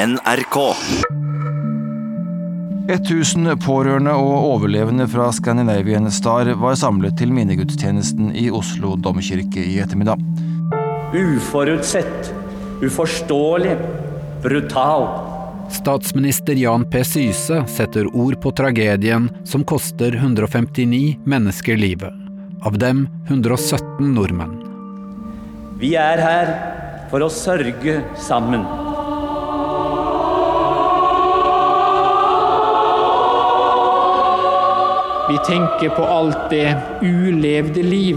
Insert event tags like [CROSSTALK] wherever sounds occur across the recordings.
NRK. 1000 pårørende og overlevende fra Scandinavian Star var samlet til minnegudstjenesten i Oslo domkirke i ettermiddag. Uforutsett, uforståelig, brutal. Statsminister Jan P. Syse setter ord på tragedien som koster 159 mennesker livet. Av dem 117 nordmenn. Vi er her for å sørge sammen. Vi tenker på alt det ulevde liv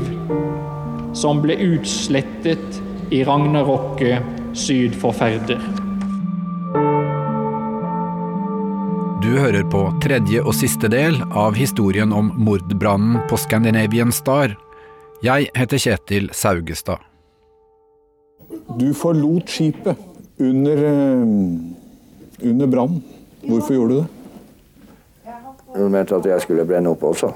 som ble utslettet i ragnarokket syd for Færder. Du hører på tredje og siste del av historien om mordbrannen på Scandinavian Star. Jeg heter Kjetil Saugestad. Du forlot skipet under, eh, under brannen. Hvorfor gjorde du det? Hun mente at jeg skulle brenne opp også.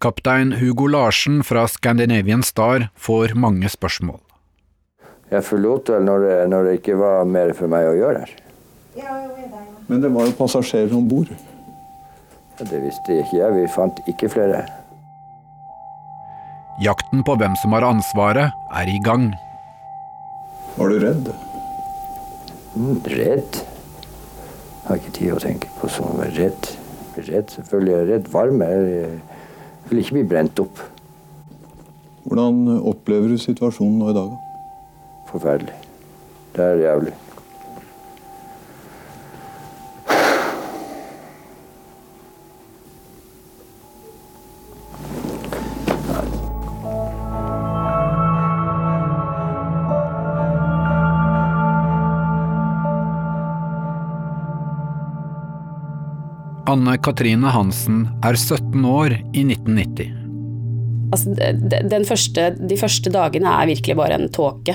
Kaptein Hugo Larsen fra Scandinavian Star får mange spørsmål. Jeg forlot vel når det, når det ikke var mer for meg å gjøre her. Men det var jo passasjerer om bord. Det visste ikke jeg. Vi fant ikke flere. Jakten på hvem som har ansvaret, er i gang. Var du redd? Mm, redd? Jeg har ikke tid å tenke på sånn. Redd. Redd, selvfølgelig. Jeg er redd varme. Jeg vil ikke bli brent opp. Hvordan opplever du situasjonen nå i dag? Forferdelig. Det er jævlig. Anne Katrine Hansen er 17 år i 1990. Altså, første, de første dagene er virkelig bare en tåke.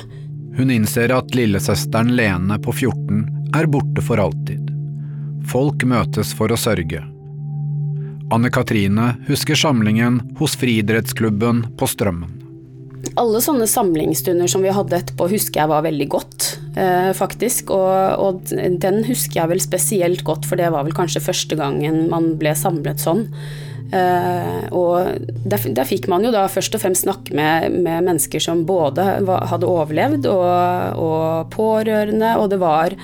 Hun innser at lillesøsteren Lene på 14 er borte for alltid. Folk møtes for å sørge. Anne Katrine husker samlingen hos friidrettsklubben på Strømmen. Alle sånne samlingsstunder som vi hadde etterpå, husker jeg var veldig godt, faktisk. Og, og, den husker jeg vel spesielt godt, for det var vel kanskje første gangen man ble samlet sånn. Eh, og der, der, fikk man jo da først og fremst snakke med, med mennesker som både hadde overlevd, og, og pårørende, og det var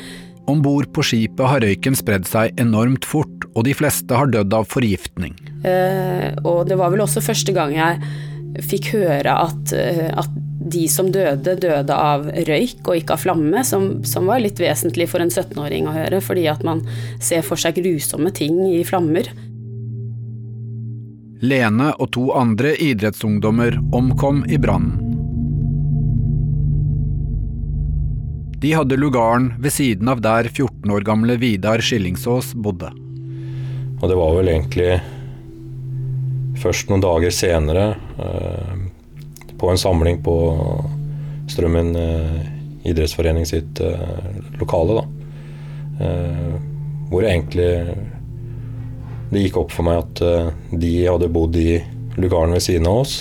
Om bord på skipet har røyken spredd seg enormt fort, og de fleste har dødd av forgiftning. Eh, og det var vel også første gang jeg fikk høre at, eh, at, de som døde, døde av røyk og ikke av flamme, som, som var litt vesentlig for en 17-åring å høre, fordi at man ser for seg grusomme ting i flammer. Lene og to andre idrettsungdommer omkom i brannen. De hadde lugaren ved siden av der 14 år gamle Vidar Skillingsås bodde. Og det var vel egentlig først noen dager senere, eh, på en samling på Strømmen eh, idrettsforening sitt eh, lokale, da. Hvor egentlig det gikk opp for meg at de hadde bodd i lugaren ved siden av oss.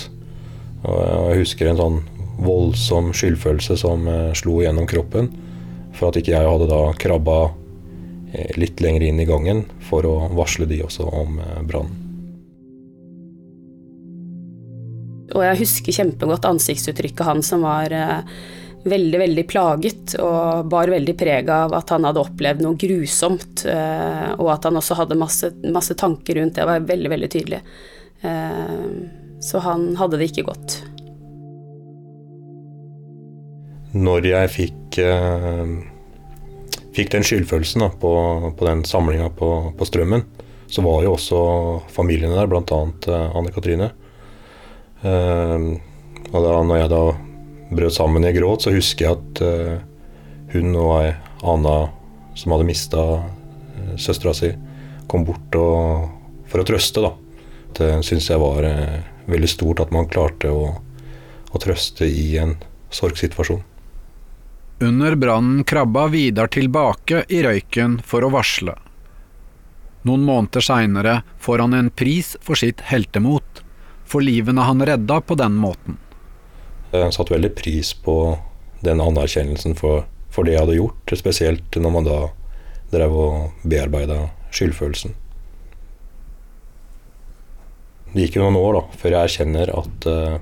Og jeg husker en sånn voldsom skyldfølelse som slo gjennom kroppen. For at ikke jeg hadde da krabba litt lenger inn i gangen for å varsle de også om brannen. Og jeg husker kjempegodt ansiktsuttrykket hans som var eh, veldig, veldig plaget og bar veldig preg av at han hadde opplevd noe grusomt, eh, og at han også hadde masse, masse tanker rundt det. Det var veldig, veldig tydelig. Eh, så han hadde det ikke godt. Når jeg fikk, fikk den skyldfølelsen da, på, på, den samlinga på, på, Strømmen, så var jo også familiene der, bl.a. Anne Katrine. Uh, og da når jeg da brøt sammen i gråt, så husker jeg at uh, hun og ei Anna som hadde mista uh, søstera si, kom bort og, for å trøste. da. Det syns jeg var uh, veldig stort at man klarte å, å trøste i en sorgsituasjon. Under brannen krabba Vidar tilbake i røyken for å varsle. Noen måneder seinere får han en pris for sitt heltemot for livene han redda på den måten. Jeg satte veldig pris på den anerkjennelsen for, for det jeg hadde gjort, spesielt når man da drev og bearbeida skyldfølelsen. Det gikk jo noen år da, før jeg erkjenner at uh,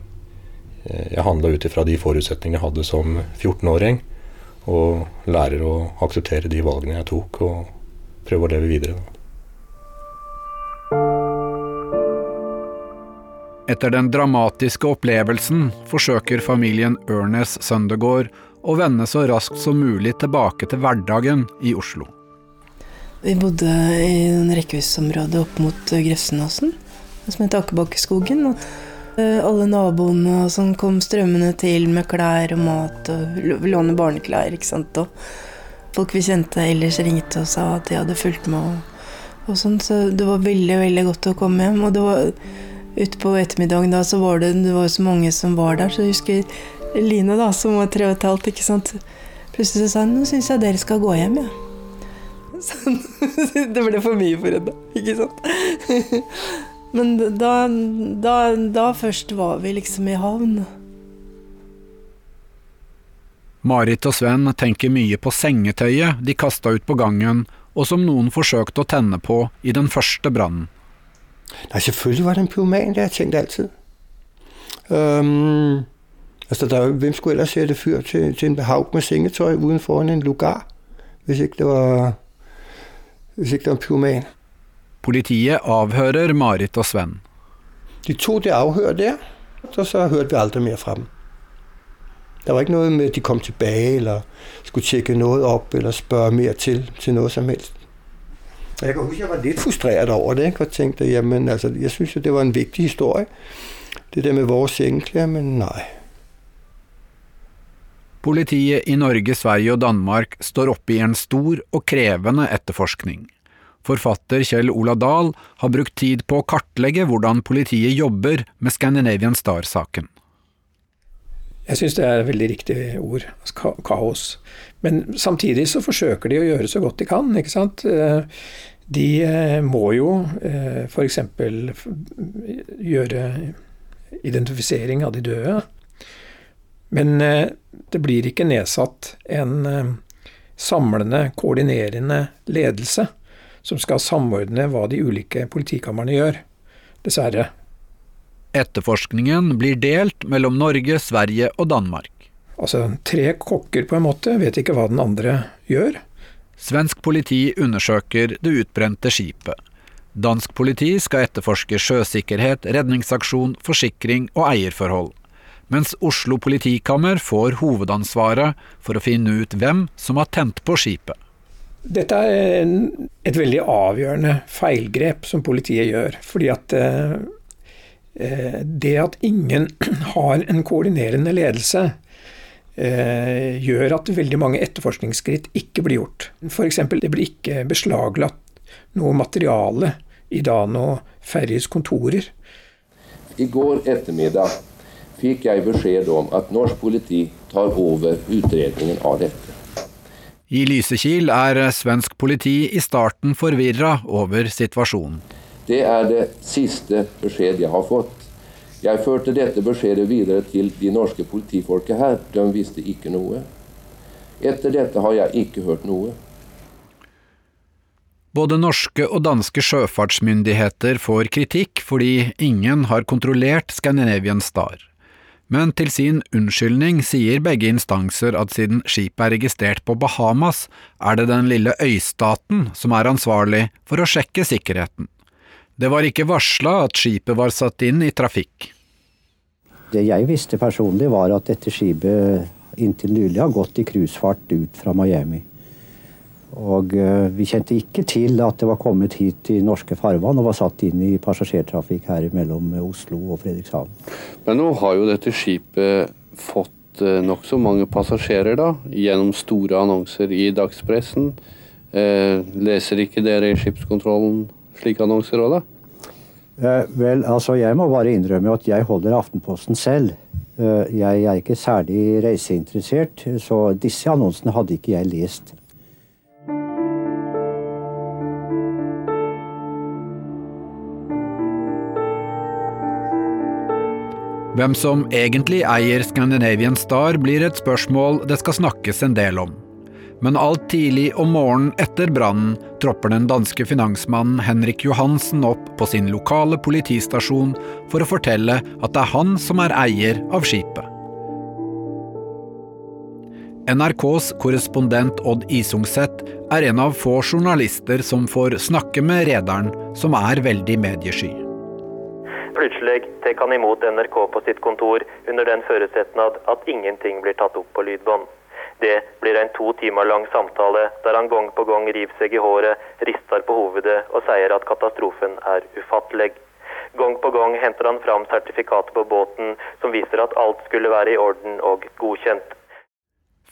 jeg handla ut ifra de forutsetningene jeg hadde som 14-åring, og lærer å akseptere de valgene jeg tok, og prøve å leve videre. Da. Etter den dramatiske opplevelsen forsøker familien Ørnes Søndegård å vende så raskt som mulig tilbake til hverdagen i Oslo. Vi bodde i en rekkehusområde opp mot Grefsenåsen, som heter Akerbakkeskogen. Eh, alle naboene som kom strømmende til med klær og mat og låne barneklær. ikke sant? Og folk vi kjente ellers ringte og sa at de hadde fulgt med. Og, og sånn, Så det var veldig veldig godt å komme hjem. Og det var Utpå ettermiddagen da, så var det, det var så mange som var der. Så jeg husker Line, da, som var tre og et halvt, ikke sant. Plutselig sa hun nå syns jeg dere skal gå hjem. Ja. [LAUGHS] Sånn. det ble for mye for henne, ikke sant. [LAUGHS] Men da, da, da først var vi liksom i havn. Marit og Sven tenker mye på sengetøyet de kasta ut på gangen, og som noen forsøkte å tenne på i den første brannen. Nej, selvfølgelig var det en pyroman, det har jeg tænkt altid. Øhm, altså, der, hvem skulle ellers sætte fyr til, til en behag med sengetøj uden foran en lugar, hvis ikke det var, hvis ikke det var en pyroman? Politiet avhører Marit og Sven. De tog det avhør der, og så hørte vi aldri mer fra dem. Der var ikke noe med, at de kom tilbake, eller skulle tjekke noe opp, eller spørre mer til, til noe som helst. Jeg kan huske, jeg var litt frustrert over det. Jeg tenkte, jamen, altså, jeg synes jo, det var en viktig historie. Det der med vores sengeklær, men nei. Politiet i Norge, Sverige og Danmark står oppe i en stor og krevende etterforskning. Forfatter Kjell Ola Dahl har brukt tid på å kartlegge hvordan politiet jobber med Scandinavian Star-saken. Jeg syns det er et veldig riktig ord, kaos. Men samtidig så forsøker de å gjøre så godt de kan. ikke sant? Eh, de eh, må jo eh, f.eks. gjøre identifisering av de døde. Men det blir ikke nedsatt en samlende, koordinerende ledelse som skal samordne hva de ulike politikamrene gjør. Dessverre. Etterforskningen blir delt mellom Norge, Sverige og Danmark. Altså tre kokker på en måte, vet ikke hva den andre gjør. Svensk politi undersøker det utbrente skipet. Dansk politi skal etterforske sjøsikkerhet, redningsaksjon, forsikring og eierforhold. Mens Oslo politikammer får hovedansvaret for å finne ut hvem som har tent på skipet. Dette er et veldig avgjørende feilgrep som politiet gjør. Fordi at eh, Eh, det at ingen [CLEARS THROAT] har en koordinerende ledelse, eh, gjør at veldig mange etterforskningsskritt ikke blir gjort. F.eks. det blir ikke beslaglagt noe materiale i Dano Ferries kontorer. I går ettermiddag fikk jeg beskjed om at norsk politi tar over utredningen av dette. I Lysekil er svensk politi i starten forvirra over situasjonen. Det er det siste beskjed jeg har fått. Jeg førte dette beskjedet videre til de norske politifolket her. De visste ikke noe. Etter dette har jeg ikke hørt noe. Både norske og danske sjøfartsmyndigheter får kritikk fordi ingen har kontrollert Scandinavian Star. Men til sin unnskyldning sier begge instanser at siden skipet er registrert på Bahamas, er det den lille øystaten som er ansvarlig for å sjekke sikkerheten. Det var ikke varsla at skipet var satt inn i trafikk. Det jeg visste personlig, var at dette skipet inntil nylig har gått i cruisefart ut fra Miami. Og uh, vi kjente ikke til at det var kommet hit i norske farvann og var satt inn i passasjertrafikk her mellom Oslo og Fredrikshavn. Men nå har jo dette skipet fått uh, nokså mange passasjerer, da, gjennom store annonser i dagspressen. Uh, leser ikke dere i skipskontrollen slike annonser òg, da? Eh, vel, altså jeg må bare innrømme at jeg holder Aftenposten selv. Eh, jeg er ikke særlig reiseinteressert, så disse annonsene hadde ikke jeg lest. Hvem som egentlig eier Scandinavian Star, blir et spørsmål det skal snakkes en del om. Men alt tidlig om morgenen etter brannen tropper den danske finansmannen Henrik Johansen opp på sin lokale politistasjon for å fortelle at det er han som er eier av skipet. NRKs korrespondent Odd Isungset er en av få journalister som får snakke med rederen, som er veldig mediesky. Plutselig tar han imot NRK på sitt kontor under den forutsetning at ingenting blir tatt opp på lydbånd. Det blir en to timer lang samtale der han gang på gang river seg i håret, rister på hovedet og sier at katastrofen er ufattelig. Gang på gang henter han fram sertifikatet på båten som viser at alt skulle være i orden og godkjent.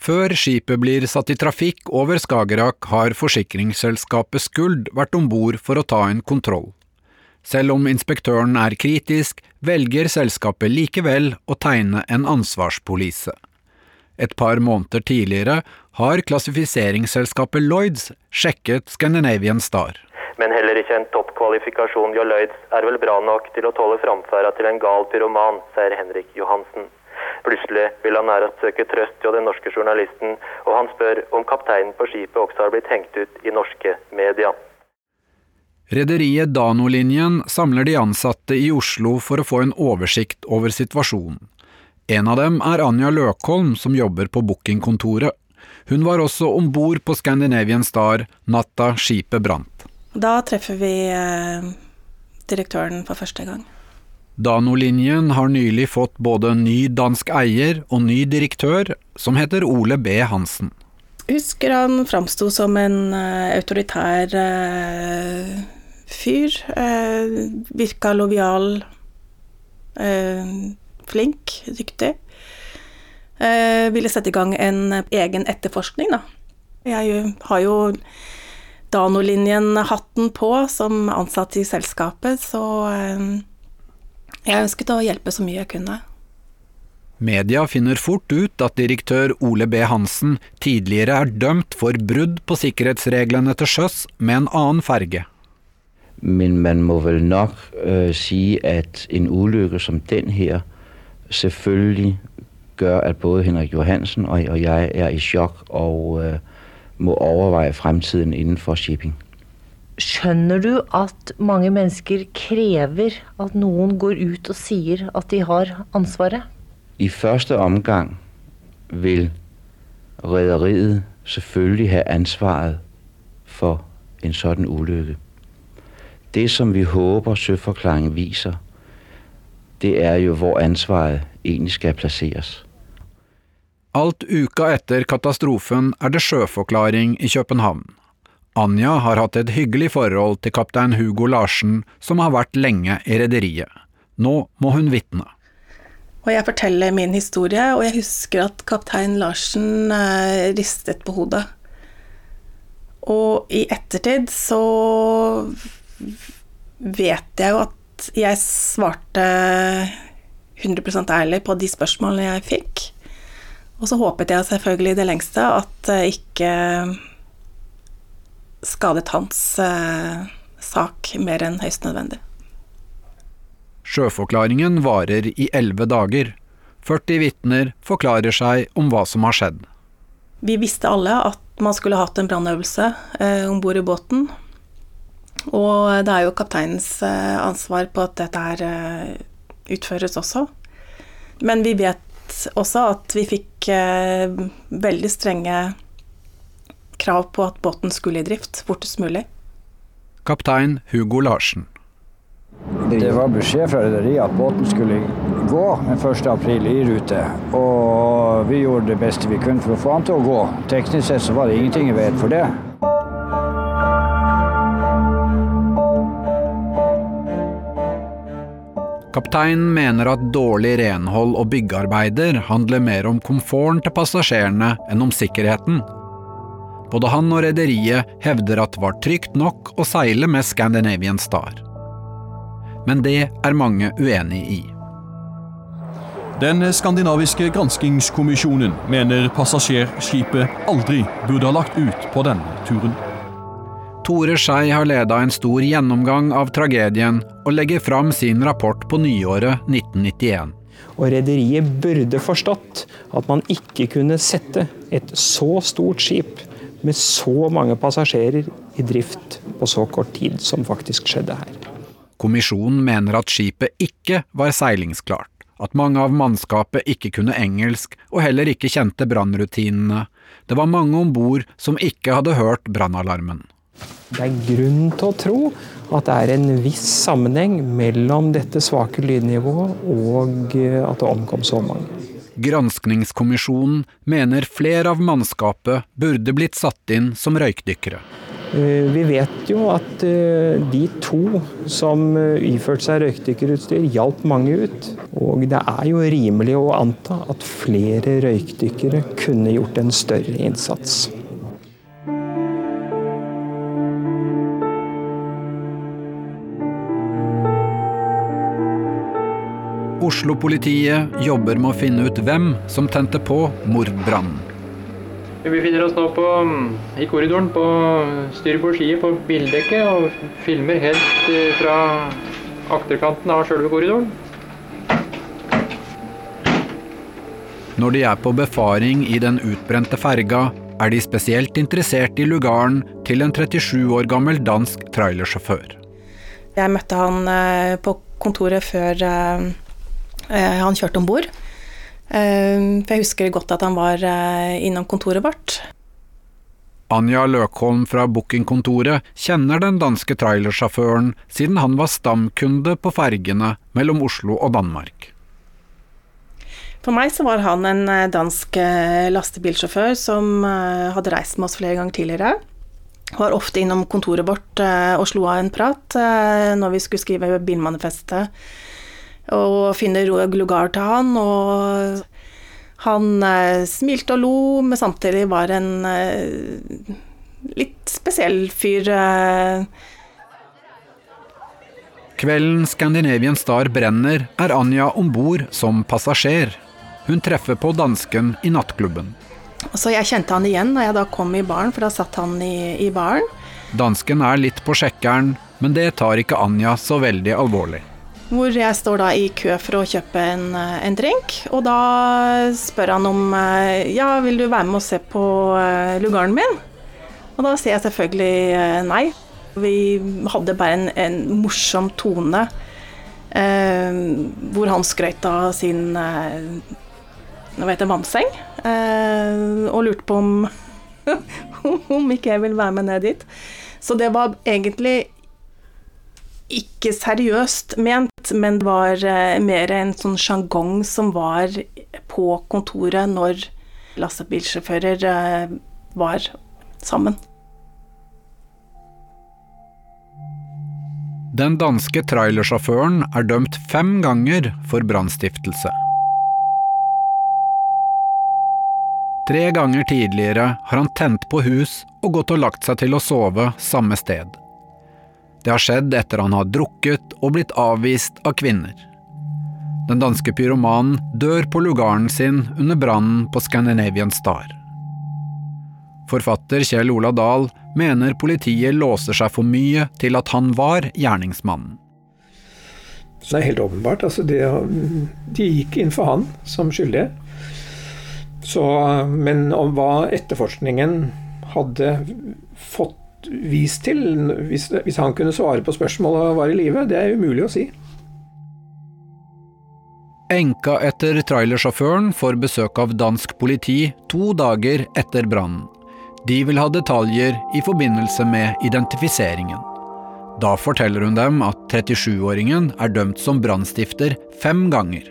Før skipet blir satt i trafikk over Skagerrak, har forsikringsselskapet Skuld vært om bord for å ta en kontroll. Selv om inspektøren er kritisk, velger selskapet likevel å tegne en ansvarspolise. Et par måneder tidligere har klassifiseringsselskapet Lloyds sjekket Scandinavian Star. Men heller ikke en toppkvalifikasjon hjå Lloyds er vel bra nok til å tåle framferda til en gal pyroman, sier Henrik Johansen. Plutselig vil han nærmest søke trøst hos den norske journalisten, og han spør om kapteinen på skipet også har blitt hengt ut i norske media. Rederiet Dano-linjen samler de ansatte i Oslo for å få en oversikt over situasjonen. En av dem er Anja Løkholm, som jobber på bookingkontoret. Hun var også om bord på Scandinavian Star natta skipet brant. Da treffer vi eh, direktøren for første gang. Dano-linjen har nylig fått både ny dansk eier og ny direktør, som heter Ole B. Hansen. Husker han framsto som en uh, autoritær uh, fyr. Uh, virka lovial, flink, dyktig. ville sette i gang en egen etterforskning, da. Jeg har jo Dano-linjen-hatten på som ansatt i selskapet, så jeg ønsket å hjelpe så mye jeg kunne. Media finner fort ut at direktør Ole B. Hansen tidligere er dømt for brudd på sikkerhetsreglene til sjøs med en annen ferge. Men man må vel nok uh, si at en ulykke som den her selvfølgelig gør, at både Henrik Johansen og, og jeg er i sjokk og øh, må overveie fremtiden innenfor shipping. Skjønner du at mange mennesker krever at noen går ut og sier at de har ansvaret? I første omgang vil rederiet selvfølgelig ha ansvaret for en sånn ulykke. Det som vi håper Søforklaringen viser, det er jo hvor ansvaret egentlig skal plasseres. Alt uka etter katastrofen er det sjøforklaring i København. Anja har hatt et hyggelig forhold til kaptein Hugo Larsen, som har vært lenge i rederiet. Nå må hun vitne. Og jeg forteller min historie, og jeg husker at kaptein Larsen eh, ristet på hodet. Og i ettertid så vet jeg jo at jeg svarte 100% ærlig på de spørsmålene jeg fikk. Og så håpet jeg selvfølgelig i det lengste at det ikke skadet hans eh, sak mer enn høyst nødvendig. Sjøforklaringen varer i elleve dager. 40 vitner forklarer seg om hva som har skjedd. Vi visste alle at man skulle hatt en brannøvelse eh, om bord i båten. Og det er jo kapteinens eh, ansvar på at dette her eh, utføres også. Men vi vet også at vi fikk eh, veldig strenge krav på at båten skulle i drift fortest mulig. Kaptein Hugo Larsen. Det var beskjed fra rederiet at båten skulle gå den 1. april i rute. Og vi gjorde det beste vi kunne for å få han til å gå. Teknisk sett så var det ingenting i veien for det. Kapteinen mener at dårlig renhold og byggearbeider handler mer om komforten til passasjerene enn om sikkerheten. Både han og rederiet hevder at det var trygt nok å seile med Scandinavian Star. Men det er mange uenig i. Den skandinaviske granskingskommisjonen mener passasjerskipet aldri burde ha lagt ut på denne turen. Tore Skei har leda en stor gjennomgang av tragedien og legger fram sin rapport på nyåret 1991. Og rederiet burde forstått at man ikke kunne sette et så stort skip med så mange passasjerer i drift på så kort tid som faktisk skjedde her. Kommisjonen mener at skipet ikke var seilingsklart, at mange av mannskapet ikke kunne engelsk og heller ikke kjente brannrutinene. Det var mange om bord som ikke hadde hørt brannalarmen. Det er grunn til å tro at det er en viss sammenheng mellom dette svake lydnivået og at det omkom så mange. Granskningskommisjonen mener flere av mannskapet burde blitt satt inn som røykdykkere. Eh, vi vet jo at eh, de to som eh, iførte seg røykdykkerutstyr, hjalp mange ut. Og det er jo rimelig å anta at flere røykdykkere kunne gjort en større innsats. Oslo-politiet jobber med å finne ut hvem som tente på mordbrannen. Vi befinner oss nå på, i korridoren på styrbord side på bildekket og filmer helt fra akterkanten av sjølve korridoren. Når de er på befaring i den utbrente ferga, er de spesielt interessert i lugaren til en 37 år gammel dansk trailersjåfør. Jeg møtte han eh, på kontoret før eh, eh, han kjørte om bord. For jeg husker godt at han var innom kontoret vårt. Anja Løkholm fra bookingkontoret kjenner den danske trailersjåføren siden han var stamkunde på fergene mellom Oslo og Danmark. For meg så var han en dansk lastebilsjåfør som hadde reist med oss flere ganger tidligere. Var ofte innom kontoret vårt og slo av en prat når vi skulle skrive bilmanifestet og finner lugar til han. Og han eh, smilte og lo, men samtidig var en eh, litt spesiell fyr. Eh. Kvelden Scandinavian Star brenner, er Anja om bord som passasjer. Hun treffer på dansken i nattklubben. Så jeg kjente han igjen når jeg da kom i baren, for da satt han i, i baren. Dansken er litt på sjekkeren, men det tar ikke Anja så veldig alvorlig. Hvor jeg står da i kø for å kjøpe en, en drink, og da spør han om ja, vil du være med og se på lugaren min? Og da sier jeg selvfølgelig nei. Vi hadde bare en, en morsom tone eh, hvor han skrøt av sin eh, hva vannseng, eh, og lurte på om, [LAUGHS] om ikke jeg ville være med ned dit. Så det var egentlig ikke seriøst ment, men det var eh, mer en sånn sjangong som var på kontoret når lastebilsjåfører eh, var sammen. Den danske trailersjåføren er dømt fem ganger for brannstiftelse. Tre ganger tidligere har han tent på hus og gått og lagt seg til å sove samme sted. Det har skjedd etter han har drukket og blitt avvist av kvinner. Den danske pyromanen dør på lugaren sin under brannen på Scandinavian Star. Forfatter Kjell Ola Dahl mener politiet låser seg for mye til at han var gjerningsmannen. Det er helt åpenbart. Altså det, de gikk inn for han som skyldig. Så, men om hva etterforskningen hadde fått vist til, hvis, hvis han kunne svare på spørsmålet og var i live, det er umulig å si. Enka etter trailersjåføren får besøk av dansk politi to dager etter brannen. De vil ha detaljer i forbindelse med identifiseringen. Da forteller hun dem at 37-åringen er dømt som brannstifter fem ganger.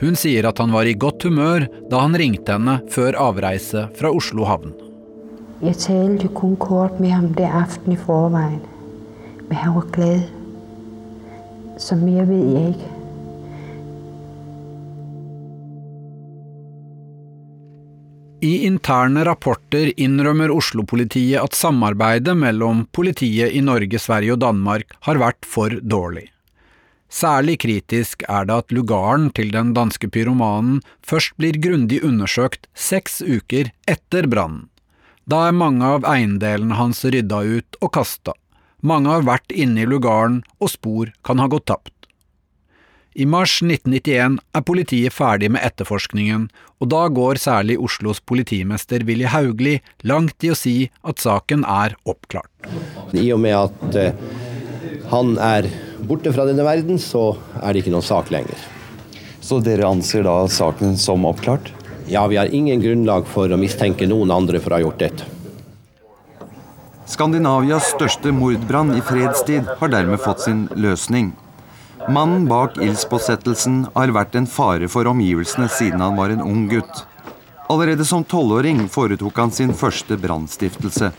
Hun sier at han var i godt humør da han ringte henne før avreise fra Oslo havn. Jeg talte kun kort med ham det aften i forveien, men han var glad. Så mer vet jeg ikke. I interne rapporter innrømmer Oslo-politiet at samarbeidet mellom politiet i Norge, Sverige og Danmark har vært for dårlig. Særlig kritisk er det at lugaren til den danske pyromanen først blir grundig undersøkt seks uker etter brannen. Da er mange av eiendelene hans rydda ut og kasta. Mange har vært inne i lugaren, og spor kan ha gått tapt. I mars 1991 er politiet ferdig med etterforskningen, og da går særlig Oslos politimester Willy Haugli langt i å si at saken er oppklart. I og med at eh, han er borte fra denne verden, så er det ikke noen sak lenger. Så dere anser da saken som oppklart? Ja, vi har ingen grunnlag for å mistenke noen andre for å ha gjort dette. Skandinavias største mordbrann i fredstid har dermed fått sin løsning. Mannen bak ildspåsettelsen har vært en fare for omgivelsene siden han var en ung gutt. Allerede som tolvåring foretok han sin første brannstiftelse.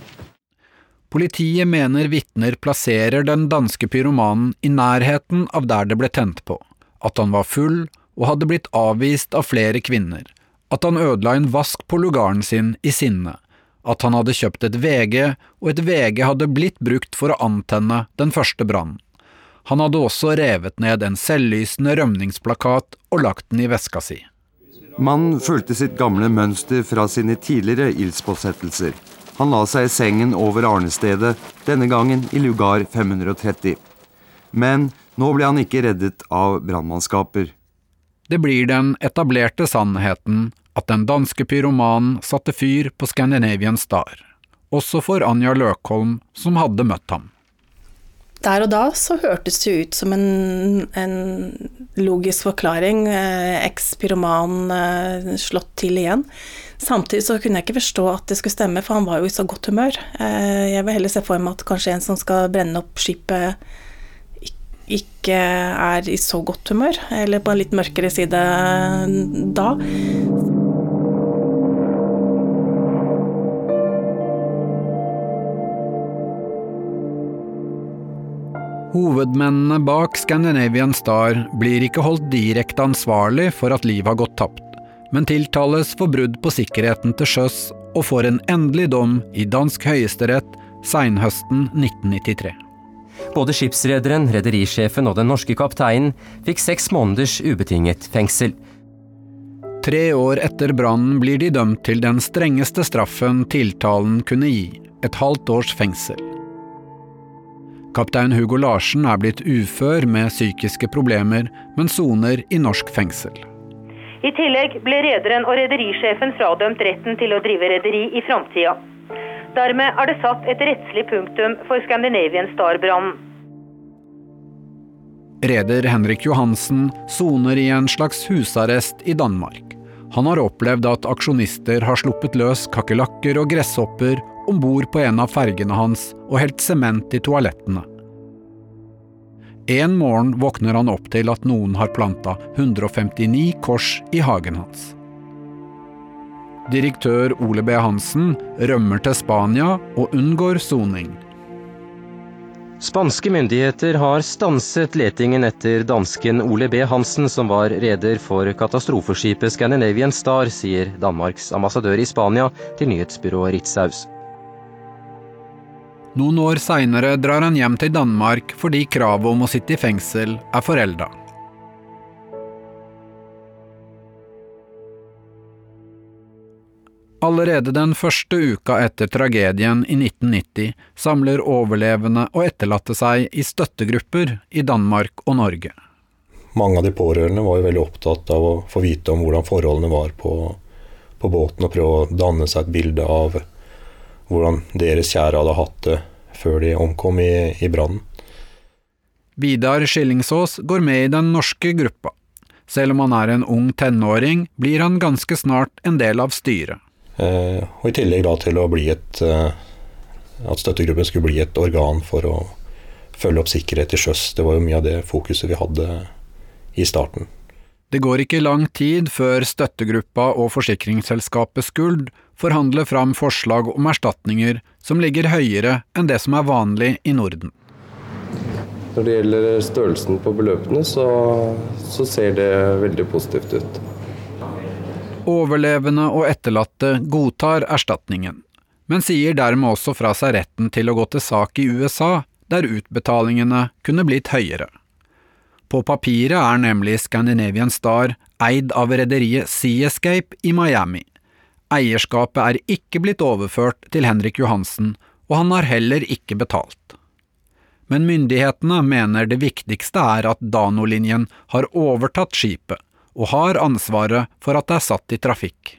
Politiet mener vitner plasserer den danske pyromanen i nærheten av der det ble tent på, at han var full og hadde blitt avvist av flere kvinner, at han ødela en vask på lugaren sin i sinne, at han hadde kjøpt et VG, og et VG hadde blitt brukt for å antenne den første brannen. Han hadde også revet ned en selvlysende rømningsplakat og lagt den i veska si. Mannen fulgte sitt gamle mønster fra sine tidligere ildspåsettelser. Han la seg i sengen over arnestedet, denne gangen i lugar 530. Men nå ble han ikke reddet av brannmannskaper. Det blir den etablerte sannheten at den danske pyromanen satte fyr på Scandinavian Star, også for Anja Løkholm, som hadde møtt ham. Der og da så hørtes det ut som en, en logisk forklaring. Eh, Eks-pyroman eh, slått til igjen. Samtidig så kunne jeg ikke forstå at det skulle stemme, for han var jo i så godt humør. Eh, jeg vil heller se for meg at kanskje en som skal brenne opp skipet, ikke er i så godt humør, eller på en litt mørkere side da. Hovedmennene bak Scandinavian Star blir ikke holdt direkte ansvarlig for at liv har gått tapt, men tiltales for brudd på sikkerheten til sjøs og får en endelig dom i dansk høyesterett seinhøsten 1993. Både skipsrederen, rederisjefen og den norske kapteinen fikk seks måneders ubetinget fengsel. Tre år etter brannen blir de dømt til den strengeste straffen tiltalen kunne gi, et halvt års fengsel. Kaptein Hugo Larsen er blitt ufør med psykiske problemer, men soner i norsk fengsel. I tillegg ble rederen og rederisjefen fradømt retten til å drive rederi i framtida. Dermed er det satt et rettslig punktum for Scandinavian Star-brannen. Reder Henrik Johansen soner i en slags husarrest i Danmark. Han har opplevd at aksjonister har sluppet løs kakerlakker og gresshopper om bord på en av fergene hans og helt sement i toalettene. En morgen våkner han opp til at noen har planta 159 kors i hagen hans. Direktør Ole B. Hansen rømmer til Spania og unngår soning. Spanske myndigheter har stanset letingen etter dansken Ole B. Hansen, som var reder for katastrofeskipet Scandinavian Star, sier Danmarks ambassadør i Spania til nyhetsbyrået Ritzhaus. Noen år seinere drar han hjem til Danmark fordi kravet om å sitte i fengsel er forelda. Allerede den første uka etter tragedien i 1990 samler overlevende og etterlatte seg i støttegrupper i Danmark og Norge. Mange av de pårørende var jo veldig opptatt av å få vite om hvordan forholdene var på, på båten, og prøve å danne seg et bilde av hvordan deres kjære hadde hatt det før de omkom i, i brannen. Vidar Skillingsås går med i den norske gruppa. Selv om han er en ung tenåring, blir han ganske snart en del av styret. Eh, og i tillegg da til et eh, At støttegruppen skulle bli et organ for å følge opp sikkerhet til sjøs. Det var jo mye av det fokuset vi hadde i starten. Det går ikke lang tid før støttegruppa og forsikringsselskapet Skuld forhandler fram forslag om erstatninger som ligger høyere enn det som er vanlig i Norden. Når det gjelder størrelsen på beløpene, så, så ser det veldig positivt ut. Overlevende og etterlatte godtar erstatningen, men sier dermed også fra seg retten til å gå til sak i USA, der utbetalingene kunne blitt høyere. På papiret er nemlig Scandinavian Star eid av rederiet Sea Escape i Miami. Eierskapet er ikke blitt overført til Henrik Johansen, og han har heller ikke betalt. men myndighetene mener det viktigste er at Dano-linjen har overtatt skipet, og har ansvaret for at det er satt i trafikk.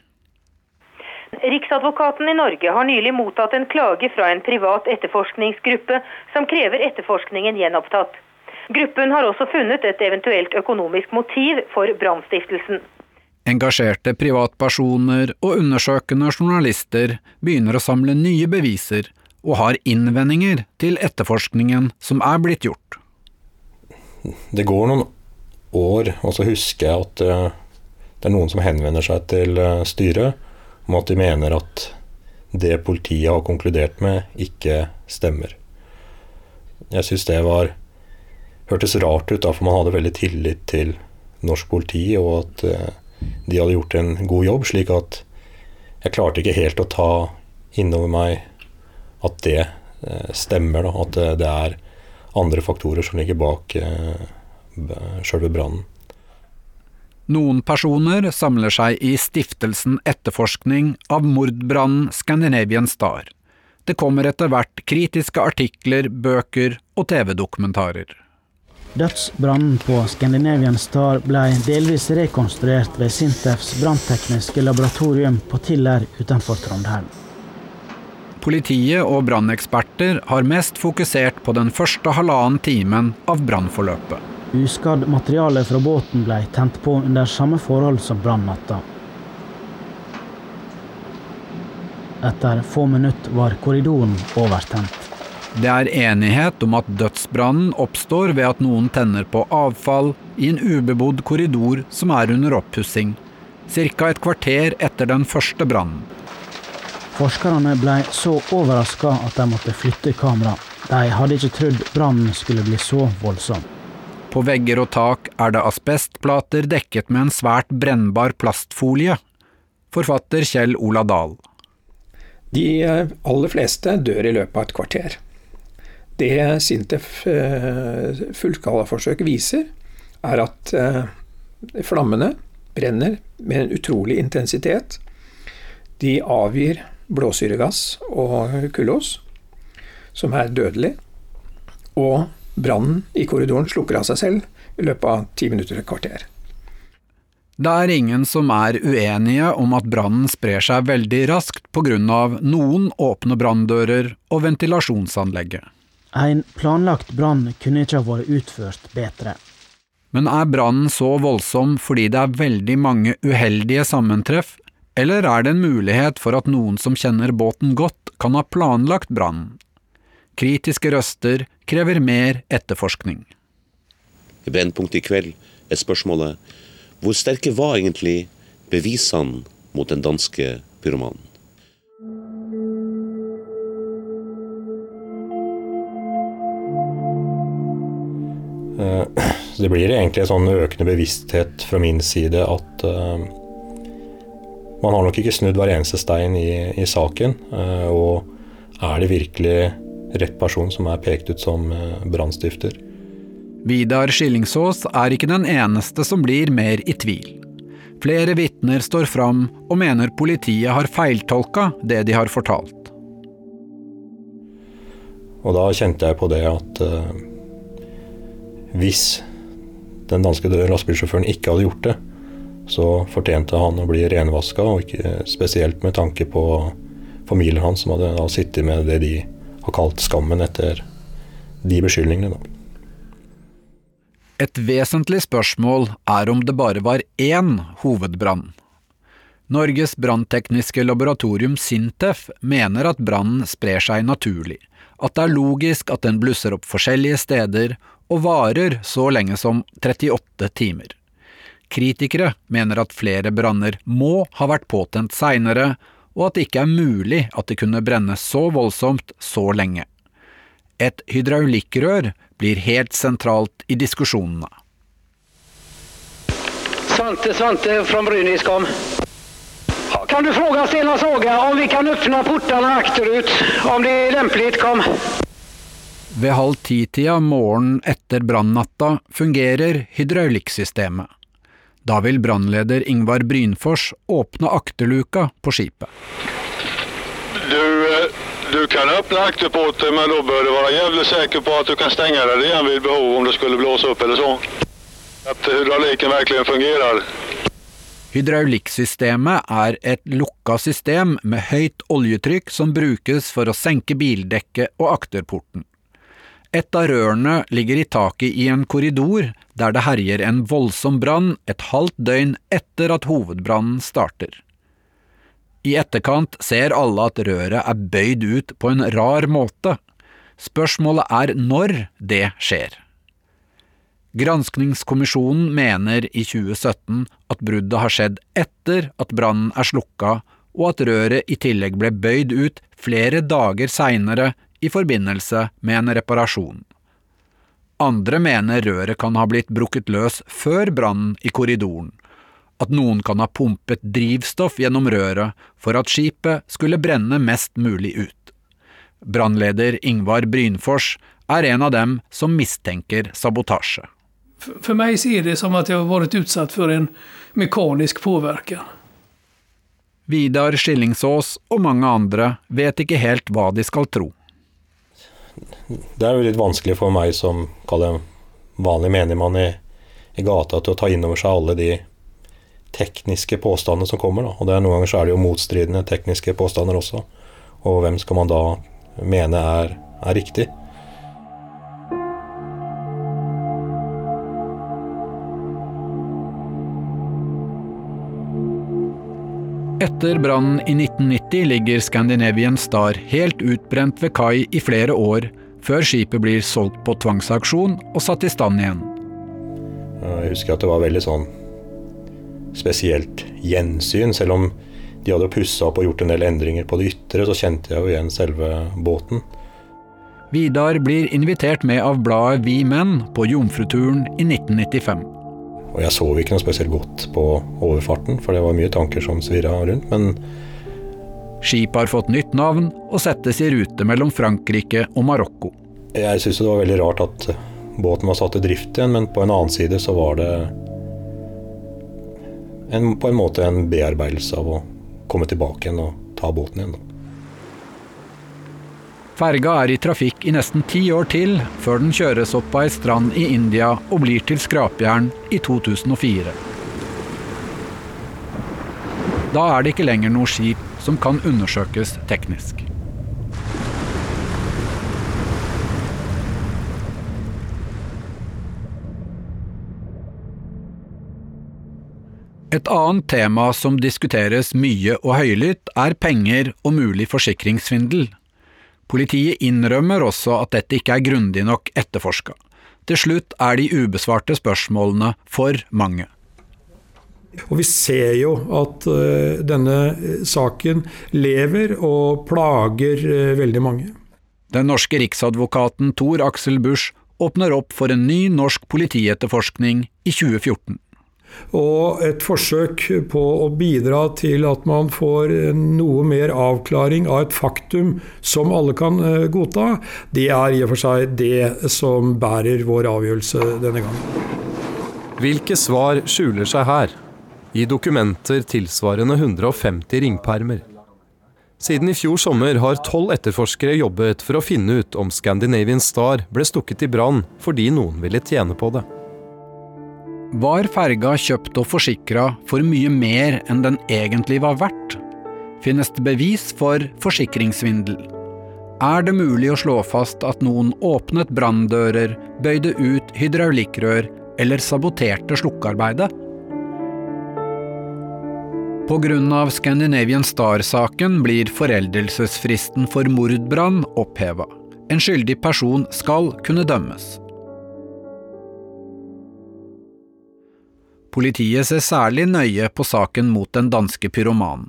Riksadvokaten i Norge har nylig mottatt en klage fra en privat etterforskningsgruppe som krever etterforskningen gjenopptatt. Gruppen har også funnet et eventuelt økonomisk motiv for brannstiftelsen. Engasjerte privatpersoner og undersøkende journalister begynner å samle nye beviser, og har innvendinger til etterforskningen som er blitt gjort. Det går noen år, og så husker jeg at eh, det er noen som henvender seg til eh, styret om at de mener at det politiet har konkludert med, ikke stemmer. Jeg syns det var hørtes rart ut, da, for man hadde veldig tillit til norsk politi, og at eh, de hadde gjort en god jobb, slik at jeg klarte ikke helt å ta innover meg at det eh, stemmer, da, at det er andre faktorer som ligger bak eh, sjølve brannen. Noen personer samler seg i stiftelsen Etterforskning av mordbrannen Scandinavian Star. Det kommer etter hvert kritiske artikler, bøker og TV-dokumentarer. Dødsbrannen på Scandinavian Star ble delvis rekonstruert ved Sintefs branntekniske laboratorium på Tiller utenfor Trondheim. Politiet og branneksperter har mest fokusert på den første halvannen timen av brannforløpet. Uskadd materiale fra båten ble tent på under samme forhold som brannnatta. Etter få minutter var korridoren overtent. Det er enighet om at dødsbrannen oppstår ved at noen tenner på avfall i en ubebodd korridor som er under oppussing, ca. et kvarter etter den første brannen. Forskerne ble så overraska at de måtte flytte kamera. De hadde ikke trodd brannen skulle bli så voldsom. På vegger og tak er det asbestplater dekket med en svært brennbar plastfolie. Forfatter Kjell Ola Dahl. De aller fleste dør i løpet av et kvarter. Det Sintef eh, fullskalaforsøk viser, er at eh, flammene brenner med en utrolig intensitet. De avgir blåsyregass og kullås, som er dødelig. Og brannen i korridoren slukker av seg selv i løpet av ti minutter et kvarter. Det er ingen som er uenige om at brannen sprer seg veldig raskt pga. noen åpne branndører og ventilasjonsanlegget. En planlagt brann kunne ikke ha vært utført bedre. Men er brannen så voldsom fordi det er veldig mange uheldige sammentreff, eller er det en mulighet for at noen som kjenner båten godt, kan ha planlagt brannen? Kritiske røster krever mer etterforskning. I Brennpunkt i kveld er spørsmålet hvor sterke var egentlig bevisene mot den danske pyromanen? Det blir egentlig en sånn økende bevissthet fra min side at uh, man har nok ikke snudd hver eneste stein i, i saken. Uh, og er det virkelig rett person som er pekt ut som uh, brannstifter? Vidar Skillingsås er ikke den eneste som blir mer i tvil. Flere vitner står fram og mener politiet har feiltolka det de har fortalt. Og da kjente jeg på det at hvis den danske lastebilsjåføren ikke hadde gjort det, så fortjente han å bli renvaska, og ikke spesielt med tanke på familien hans, som hadde sittet med det de har kalt skammen etter de beskyldningene. Da. Et vesentlig spørsmål er om det bare var én hovedbrann. Norges branntekniske laboratorium Sintef mener at brannen sprer seg naturlig, at det er logisk at den blusser opp forskjellige steder og varer så lenge som 38 timer. Kritikere mener at flere branner må ha vært påtent seinere, og at det ikke er mulig at det kunne brenne så voldsomt så lenge. Et hydraulikkrør blir helt sentralt i diskusjonene. Svante Svante fra Brynäs kom. Kan du fråga Stena Saga om vi kan öppna portarna akterut, om det är lämpligt? Kom. Ved halv ti-tida morgenen etter brannnatta fungerer hydraulikksystemet. Da vil brannleder Ingvar Brynfors åpne akterluka på skipet. Du, Du kan åpne akterporten men da bør du være jævlig sikker på at du kan stenge den igjen ved behov om det skulle blåse opp eller sånn. At hydraulikken virkelig fungerer. Hydraulikksystemet er et lukka system med høyt oljetrykk som brukes for å senke bildekket og akterporten. Et av rørene ligger i taket i en korridor der det herjer en voldsom brann et halvt døgn etter at hovedbrannen starter. I etterkant ser alle at røret er bøyd ut på en rar måte. Spørsmålet er når det skjer. Granskningskommisjonen mener i 2017 at bruddet har skjedd etter at brannen er slukka, og at røret i tillegg ble bøyd ut flere dager seinere i forbindelse med en reparasjon. Andre mener røret kan ha blitt brukket løs før brannen i korridoren, at noen kan ha pumpet drivstoff gjennom røret for at skipet skulle brenne mest mulig ut. Brannleder Ingvar Brynfors er en av dem som mistenker sabotasje. For meg ser det som at jeg har vært utsatt for en mekanisk påvirkning. Vidar Skillingsås og mange andre vet ikke helt hva de skal tro. Det er jo litt vanskelig for meg som kaller vanlig menigmann i, i gata til å ta inn over seg alle de tekniske påstandene som kommer. Da. Og det er Noen ganger så er det jo motstridende tekniske påstander også. Og hvem skal man da mene er, er riktig? Etter brannen i 1990 ligger Scandinavian Star helt utbrent ved kai i flere år, før skipet blir solgt på tvangsauksjon og satt i stand igjen. Jeg husker at det var veldig sånn spesielt gjensyn. Selv om de hadde pussa opp og gjort en del endringer på det ytre, så kjente jeg jo igjen selve båten. Vidar blir invitert med av bladet Vi Menn på jomfruturen i 1995. Og jeg sov ikke noe spesielt godt på overfarten, for det var mye tanker som svirra rundt, men Skipet har fått nytt navn og settes i rute mellom Frankrike og Marokko. Jeg syns det var veldig rart at båten var satt i drift igjen, men på en annen side så var det en, på en måte en bearbeidelse av å komme tilbake igjen og ta båten igjen. Ferga er i trafikk i nesten ti år til, før den kjøres opp på ei strand i India og blir til skrapjern i 2004. Da er det ikke lenger noe skip som kan undersøkes teknisk. Et annet tema som diskuteres mye og høylytt, er penger og mulig forsikringssvindel. Politiet innrømmer også at dette ikke er grundig nok etterforska. Til slutt er de ubesvarte spørsmålene for mange. Og vi ser jo at uh, denne saken lever og plager uh, veldig mange. Den norske riksadvokaten Tor Aksel Busch åpner opp for en ny norsk politietterforskning i 2014. Og et forsøk på å bidra til at man får noe mer avklaring av et faktum som alle kan godta, det er i og for seg det som bærer vår avgjørelse denne gangen. Hvilke svar skjuler seg her? I dokumenter tilsvarende 150 ringpermer. Siden i fjor sommer har tolv etterforskere jobbet for å finne ut om Scandinavian Star ble stukket i brann fordi noen ville tjene på det. Var ferga kjøpt og forsikra for mye mer enn den egentlig var verdt? Finnes det bevis for forsikringssvindel? Er det mulig å slå fast at noen åpnet branndører, bøyde ut hydraulikkrør eller saboterte slukkearbeidet? Pga. Scandinavian Star-saken blir foreldelsesfristen for mordbrann oppheva. En skyldig person skal kunne dømmes. Politiet ser særlig nøye på saken mot den danske pyromanen.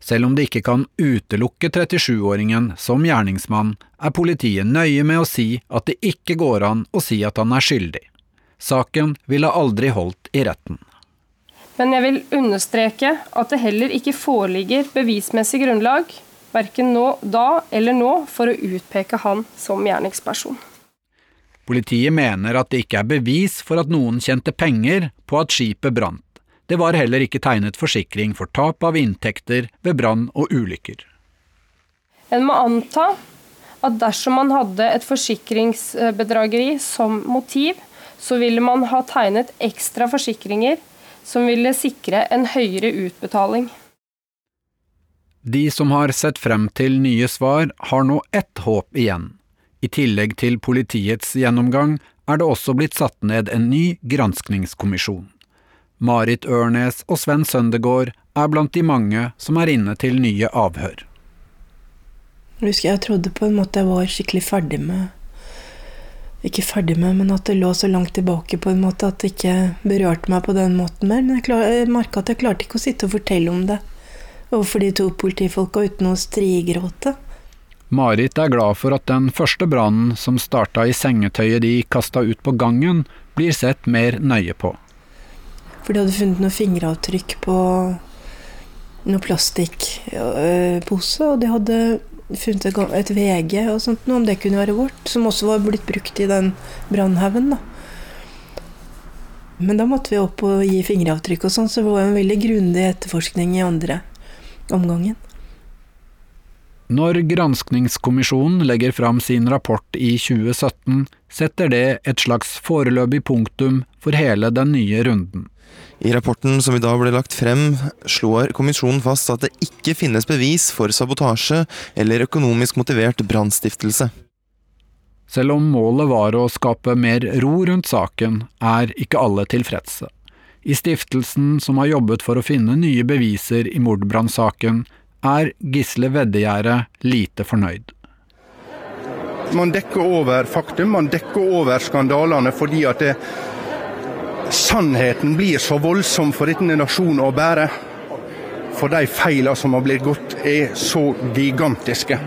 Selv om de ikke kan utelukke 37-åringen som gjerningsmann, er politiet nøye med å si at det ikke går an å si at han er skyldig. Saken ville aldri holdt i retten. Men jeg vil understreke at det heller ikke foreligger bevismessig grunnlag, verken nå, da eller nå, for å utpeke han som gjerningsperson. Politiet mener at det ikke er bevis for at noen tjente penger på at skipet brant. Det var heller ikke tegnet forsikring for tap av inntekter ved brann og ulykker. En må anta at dersom man hadde et forsikringsbedrageri som motiv, så ville man ha tegnet ekstra forsikringer som ville sikre en høyere utbetaling. De som har sett frem til nye svar, har nå ett håp igjen. I tillegg til politiets gjennomgang er det også blitt satt ned en ny granskningskommisjon. Marit Ørnes og Sven Søndegård er blant de mange som er inne til nye avhør. Jeg husker jeg trodde på en måte jeg var skikkelig ferdig med Ikke ferdig med, men at det lå så langt tilbake på en måte at det ikke berørte meg på den måten mer. Men jeg, klar, jeg merka at jeg klarte ikke å sitte og fortelle om det overfor de to politifolka uten å strigråte. Marit er glad for at den første brannen som starta i sengetøyet de kasta ut på gangen, blir sett mer nøye på. For de hadde funnet noen fingeravtrykk på noen plastikkpose, og de hadde funnet et VG og sånt, om det kunne være vårt, som også var blitt brukt i den brannhaugen. Men da måtte vi opp og gi fingeravtrykk og sånn, så det var en veldig grundig etterforskning i andre omgangen. Når granskningskommisjonen legger fram sin rapport i 2017, setter det et slags foreløpig punktum for hele den nye runden. I rapporten som i dag ble lagt frem, slår kommisjonen fast at det ikke finnes bevis for sabotasje eller økonomisk motivert brannstiftelse. Selv om målet var å skape mer ro rundt saken, er ikke alle tilfredse. I stiftelsen som har jobbet for å finne nye beviser i mordbrannsaken, er Gisle Veddegjerde lite fornøyd. Man dekker over faktum, man dekker over skandalene fordi at det, sannheten blir så voldsom for denne nasjonen å bære. For de feilene som har blitt gått, er så gigantiske.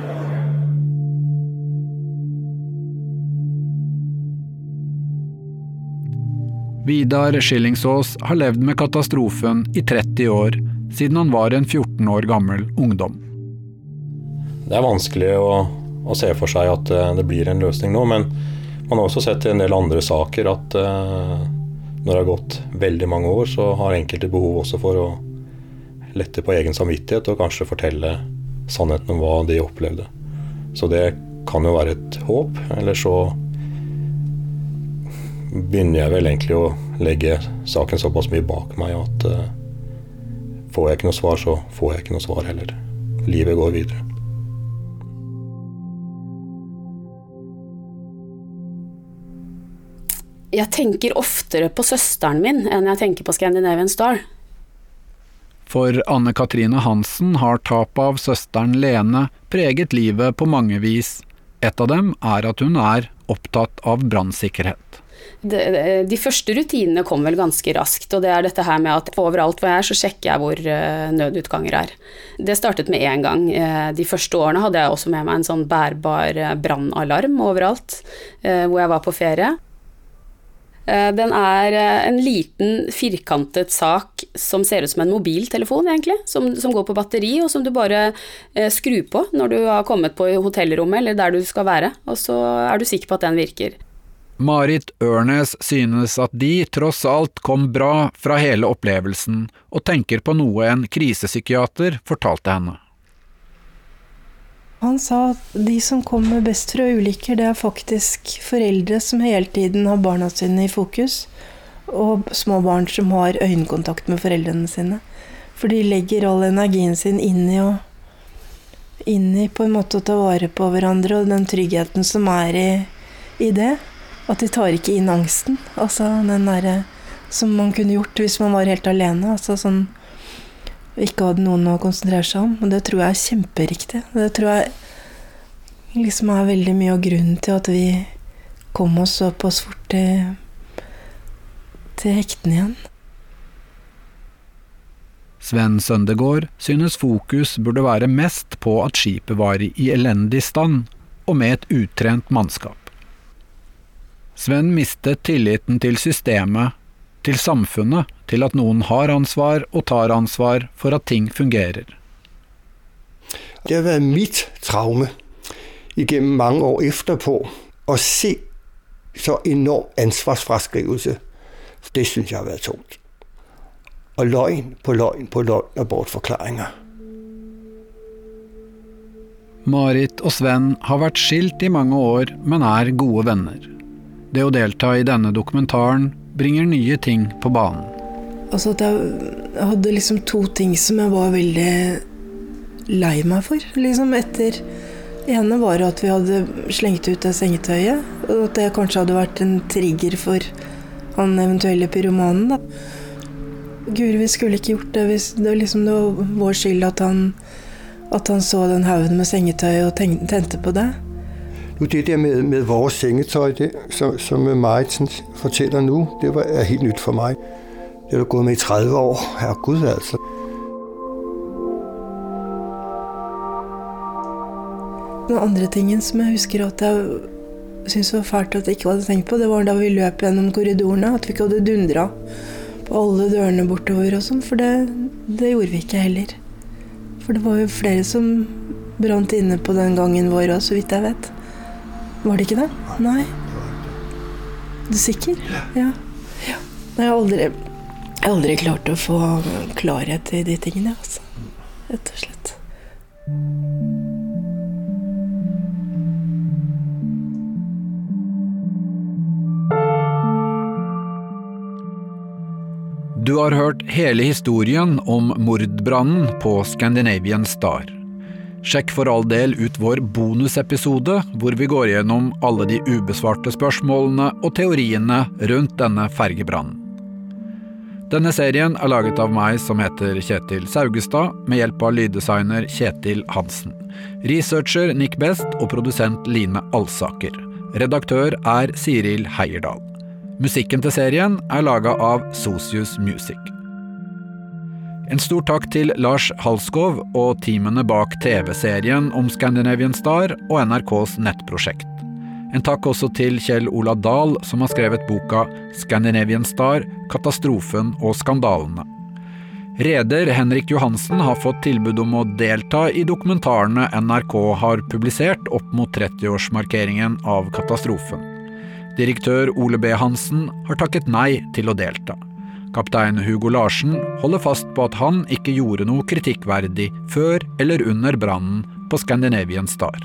Vidar Skillingsås har levd med katastrofen i 30 år, siden han var en 14 år gammel ungdom. Det er vanskelig å, å se for seg at eh, det blir en løsning nå, men man har også sett i en del andre saker at uh, når det har gått veldig mange år, så har enkelte behov også for å lette på egen samvittighet og kanskje fortelle sannheten om hva de opplevde. Så det kan jo være et håp. Eller så begynner jeg vel egentlig å legge saken såpass mye bak meg at uh, Får jeg ikke noe svar, så får jeg ikke noe svar heller. Livet går videre. Jeg tenker oftere på søsteren min enn jeg tenker på Scandinavian Star. For Anne Katrine Hansen har tapet av søsteren Lene preget livet på mange vis. Et av dem er at hun er opptatt av brannsikkerhet de, de, første rutinene kom vel ganske raskt, og det er dette her med at overalt hvor jeg er, så sjekker jeg hvor uh, nødutganger er. Det startet med en gang. Uh, de første årene hadde jeg også med meg en sånn bærbar uh, brannalarm overalt hvor jeg var på ferie. Den er en liten, firkantet sak som ser ut som en mobiltelefon, egentlig. Som, som går på batteri, og som du bare skrur på når du har kommet på hotellrommet eller der du skal være. Og så er du sikker på at den virker. Marit Ørnes synes at de tross alt kom bra fra hele opplevelsen, og tenker på noe en krisepsykiater fortalte henne. Han sa at de som kommer best fra ulykker, det er faktisk foreldre som hele tiden har barna sine i fokus, og små barn som har øyekontakt med foreldrene sine. For de legger all energien sin inn i å inn i på en måte å ta vare på hverandre, og den tryggheten som er i, i det. At de tar ikke inn angsten. Altså den derre som man kunne gjort hvis man var helt alene. Altså sånn ikke hadde noen å konsentrere seg om. Og det tror jeg er kjemperiktig. Det tror jeg liksom er veldig mye av grunnen til at vi kom oss såpass fort til, til hektene igjen. Sven Søndegård synes fokus burde være mest på at skipet var i elendig stand, og med et utrent mannskap. Sven mistet tilliten til systemet, til samfunnet, til at noen har ansvar og tar ansvar for at ting fungerer. Det har vært mitt traume gjennom mange år etterpå å se så enorm ansvarsfraskrivelse. Det syns jeg har vært tungt. Og løgn på løgn på løgn og bortforklaringer. Marit og Sven har vært skilt i mange år, men er gode venner. Det å delta i denne dokumentaren bringer nye ting på banen. Altså at jeg hadde liksom to ting som jeg var veldig lei meg for. Liksom etter Det ene var at vi hadde slengt ut det sengetøyet. Og at det kanskje hadde vært en trigger for han eventuelle pyromanen. da. Guri, vi skulle ikke gjort det. Det liksom det var vår skyld at han, at han så den haugen med sengetøy og tente på det. Nu det der med, med vores sengetøj, det, som, som Marit fortæller nu, det var, er helt nyt for mig. Det har du gået med i 30 år. Herregud altså. Den andre tingen som jeg husker at jeg syntes var fælt at jeg ikke hadde tenkt på, det var da vi løp gjennom korridorene. At vi ikke hadde dundra på alle dørene bortover og sånn. For det, det, gjorde vi ikke heller. For det var jo flere som brant inne på den gangen vår òg, så vidt jeg vet. Var det ikke det? Nei. Er du sikker? Ja. ja. Jeg har aldri, aldri klart å få klarhet i de tingene, altså. Rett og slett. Du har hørt hele historien om mordbrannen på Scandinavian Star. Sjekk for all del ut vår bonusepisode, hvor vi går gjennom alle de ubesvarte spørsmålene og teoriene rundt denne fergebrannen. Denne serien er laget av meg som heter Kjetil Saugestad, med hjelp av lyddesigner Kjetil Hansen. Researcher Nick Best og produsent Line Alsaker. Redaktør er Siril Heierdal. Musikken til serien er laga av Socius Music. En stor takk til Lars Halskov og teamene bak TV-serien om Scandinavian Star og NRKs nettprosjekt. En takk også til Kjell Ola Dahl, som har skrevet boka Scandinavian Star katastrofen og skandalene. Reder Henrik Johansen har fått tilbud om å delta i dokumentarene NRK har publisert opp mot 30-årsmarkeringen av katastrofen. Direktør Ole B. Hansen har takket nei til å delta. Kaptein Hugo Larsen holder fast på at han ikke gjorde noe kritikkverdig før eller under brannen på Scandinavian Star.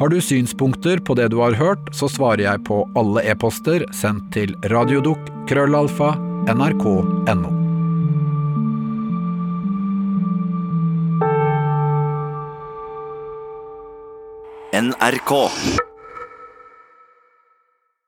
Har du synspunkter på det du har hørt, så svarer jeg på alle e-poster sendt til radiodukk krøllalfa nrk.no. NRK.